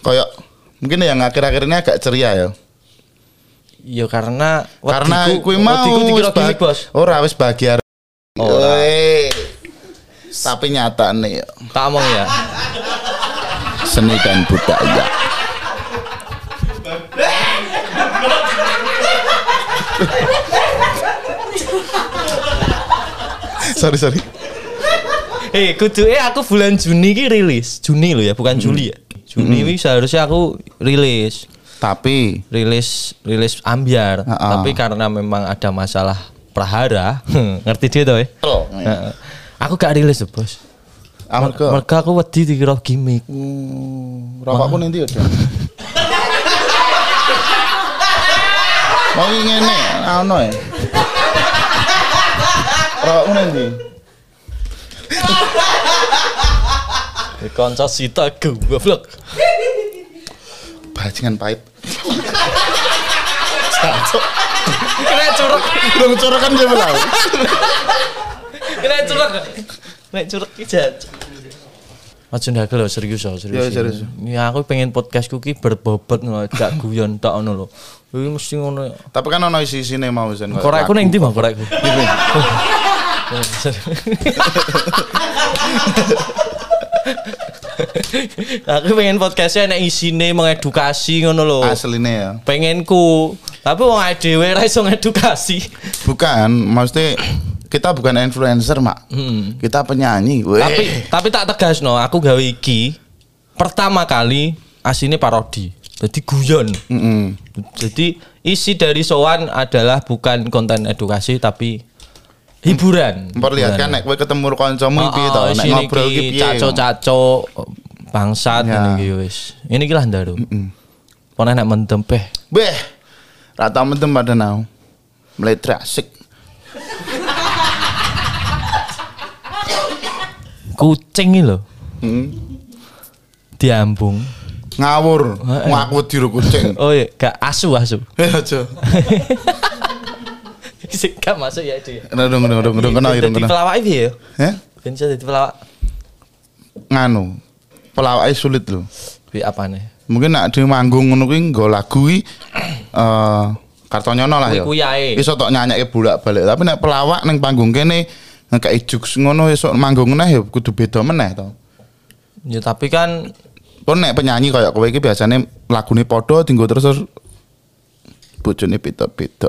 kayak mungkin yang akhir-akhir ini agak ceria ya. ya karena Karena kuwi mau dikira gimmick, Bos. Ora wis bahagia. Ora. Tapi nyata nih Tak omong ya. Seni dan budaya. sorry sorry. Eh, kudu eh aku bulan Juni ki rilis. Juni lo ya, bukan Juli ya. Juni ini seharusnya aku rilis. Tapi Rilis rilis ambiar, Ha-ha. tapi karena memang ada masalah prahara, *laughs* ngerti dia tuh ya? Oh, Heeh. Aku gak rilis tuh, Bos. Amarga Mereka aku wedi dikira gimmick. Hmm, rokokku nanti ya. Den? Mau *laughs* ngene, ono ya. Rokokku nanti. Di Konco sita goblok. Bajingan pahit. *laughs* Cacok. Kena curug, Dong curug kan dia bilang. kena curug. Kena curug ki jancuk. Aja lho serius oh, serius. Ya, serius. Ya aku pengen podcastku ki berbobot ngono, gak *laughs* guyon tok ngono lho. Iki mesti ngono. Tapi kan ono isi-isine mau sen. Korekku ning ndi, Bang? Korekku. *laughs* aku pengen podcastnya enak isine mengedukasi ngono lho. Asline ya. Pengenku. Tapi wong ae dhewe ra iso ngedukasi. Bukan, maksudnya kita bukan influencer, Mak. Kita penyanyi. Weh. Tapi tapi tak tegas no, aku gawe iki pertama kali asine parodi. Jadi guyon. Mm-mm. Jadi isi dari sowan adalah bukan konten edukasi tapi hiburan. memperlihatkan nek kowe ketemu kancamu piye to, nek ngobrol ki piye. Caco-caco bangsat Ya. ngene iki wis. Ini ki lah ndaru. Pone nek mendem peh. Beh. Rata mentem pada nau. Mulai Kucing iki lho Hmm. diambung. Ngawur, ngaku diru kucing. Oh iya, gak asu asu. *laughs* Eh aja. *laughs* Sing gak masuk ya dia. Dong dong dong dong kena irung Jadi kena. pelawak piye ya? Heh? Ben iso dadi pelawak. Nganu. Pelawake sulit lho. Piye apane? Mungkin nek dhewe manggung ngono kuwi nggo lagu kuwi *clears throat* eh kartonyono lah ya. Iso tok nyanyake bolak-balik. Tapi nek pelawak ning panggung kene ngekeki jokes ngono esuk manggung neh ya kudu beda meneh to. Ya tapi kan Pun nek penyanyi kayak kowe iki biasane lagune padha tinggo terus terus bojone beda-beda.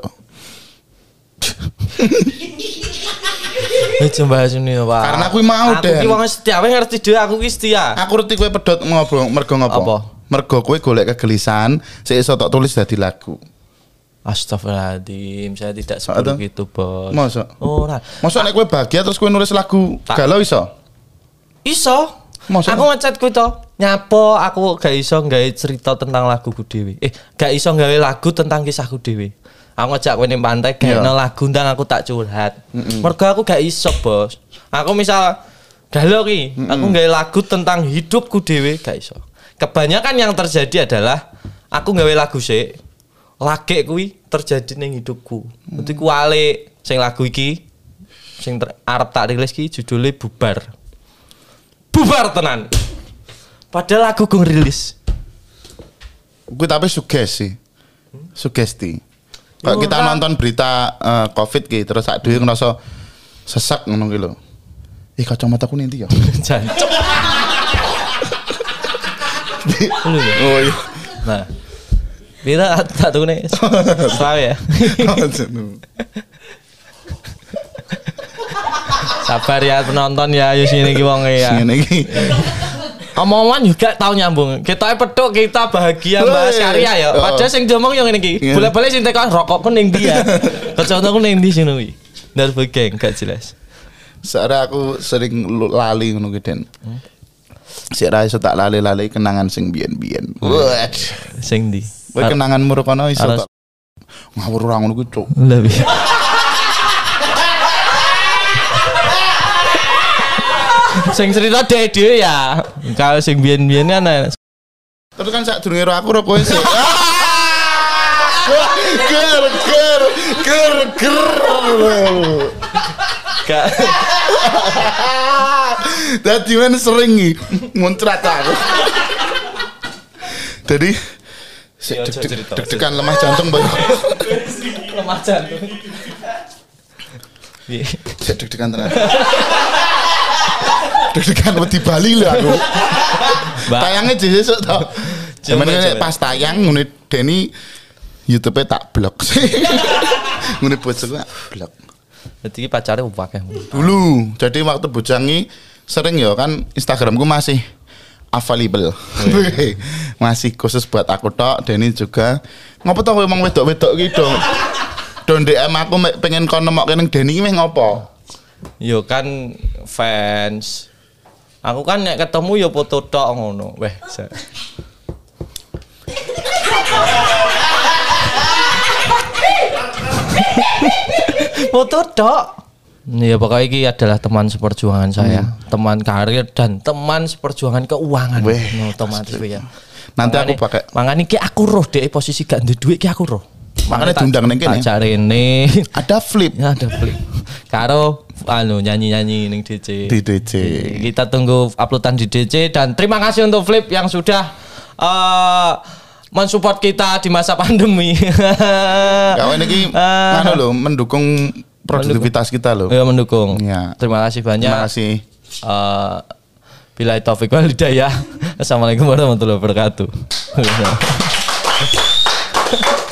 Eh coba sini ya, Pak. Karena kuwi mau, Aku Den. ki wong setia, kowe ngerti dhewe aku ki setia. Aku ngerti kowe pedhot ngobrol mergo ngopo? Apa? Mergo kowe golek kegelisahan, sik iso tok tulis dadi lagu. Astagfirullahaladzim, saya tidak Ada? seburuk itu, Bos. Masa? Ora. Masa nek kowe bahagia terus kowe nulis lagu Tak. galau iso? Iso. Maksudnya? Aku ngechat kuwi to. Nyapo aku gak iso gawe cerita tentang laguku dhewe. Eh, gak iso gawe lagu tentang kisahku dhewe. Aku ngejak kowe ning pantai Iya. gawe lagu ndang aku tak curhat. Mergo aku gak iso, Bos. Aku misal galau ki, aku gawe lagu tentang hidupku dhewe gak iso. Kebanyakan yang terjadi adalah aku gawe lagu sik. Lagek kuwi terjadi ning hidupku. Dadi ku wale sing lagu iki sing ter- arep tak rilis ki judulnya bubar bubar tenan padahal lagu gue rilis Kuwi tapi sugesti. Sugesti. Kalau kita nonton berita eh, Covid ki terus sak dhewe ngerasa sesek ngono ki lho. Ih kacamataku nanti ya. *laughs* jancuk oh iya. nah Bira tak tahu nih Selawe ya Sabar ya penonton ya Ayo sini ki wong ya Ngene iki. Omongan juga tahu nyambung Kita pedok kita bahagia bahas karya ya Oh. Padahal sing diomong yang ini ki Iya. Boleh-boleh sing tekan rokokku ning dia Kacamataku ning di sini wi Nerve geng gak jelas Soalnya aku sering lali ngono ki Den. Sik ra iso tak lali-lali kenangan sing biyen-biyen. Wah. Sing di Kowe kenanganmu rokono iso tak ngawur ora ngono kuwi, Cuk. Lebih sing cerita dhewe dhewe ya. Kalau sing biyen-biyen kan ana- Terus kan sak durunge aku ro kowe sik. Ger ger ger ger. gak Dadi men sering muncrat aku. Jadi deg-degan lemah jantung baru. lemah jantung. Piye? Sik deg-degan tenan. Deg-degan wedi Bali lho aku. Tayangnya jadi sesuk to. Cuma Cuman pas tayang ngene Deni YouTube tak blok sih. *laughs* ngene bojoku tak blok. Iki pacare akeh. Dulu, jadi waktu bojangi sering ya kan Instagramku masih available. *laughs* masih khusus buat aku tok, Denny juga. Ngopo toh emang wedok-wedok gitu. Don DM aku pengen kon nemokke ning Denny meh ngopo? Yo kan fans. Aku kan nek ketemu yo foto tok ngono. Weh. *laughs* foto tok. Ya pokoknya ini adalah teman seperjuangan saya, teman karir dan teman seperjuangan keuangan. Weh, No, otomatis ya. Nanti aku Makanya- pakai Makanya ki aku roh deh posisi gak ndek duit ki aku roh. Makanya diundang ning kene. Tak jarene. *laughs* ada flip Ya ada flip. Karo anu nyanyi-nyanyi ning DC. di DC. Kita tunggu uploadan di DC dan terima kasih untuk Flip yang sudah eh mensupport kita di masa pandemi. Kawan ini *laughs* Ah. anu lho mendukung produktivitas kita loh. Ya mendukung. Ya. Terima kasih banyak. Terima kasih. Eh, Bila taufik wal hidayah. *laughs* Assalamualaikum warahmatullahi wabarakatuh. *laughs*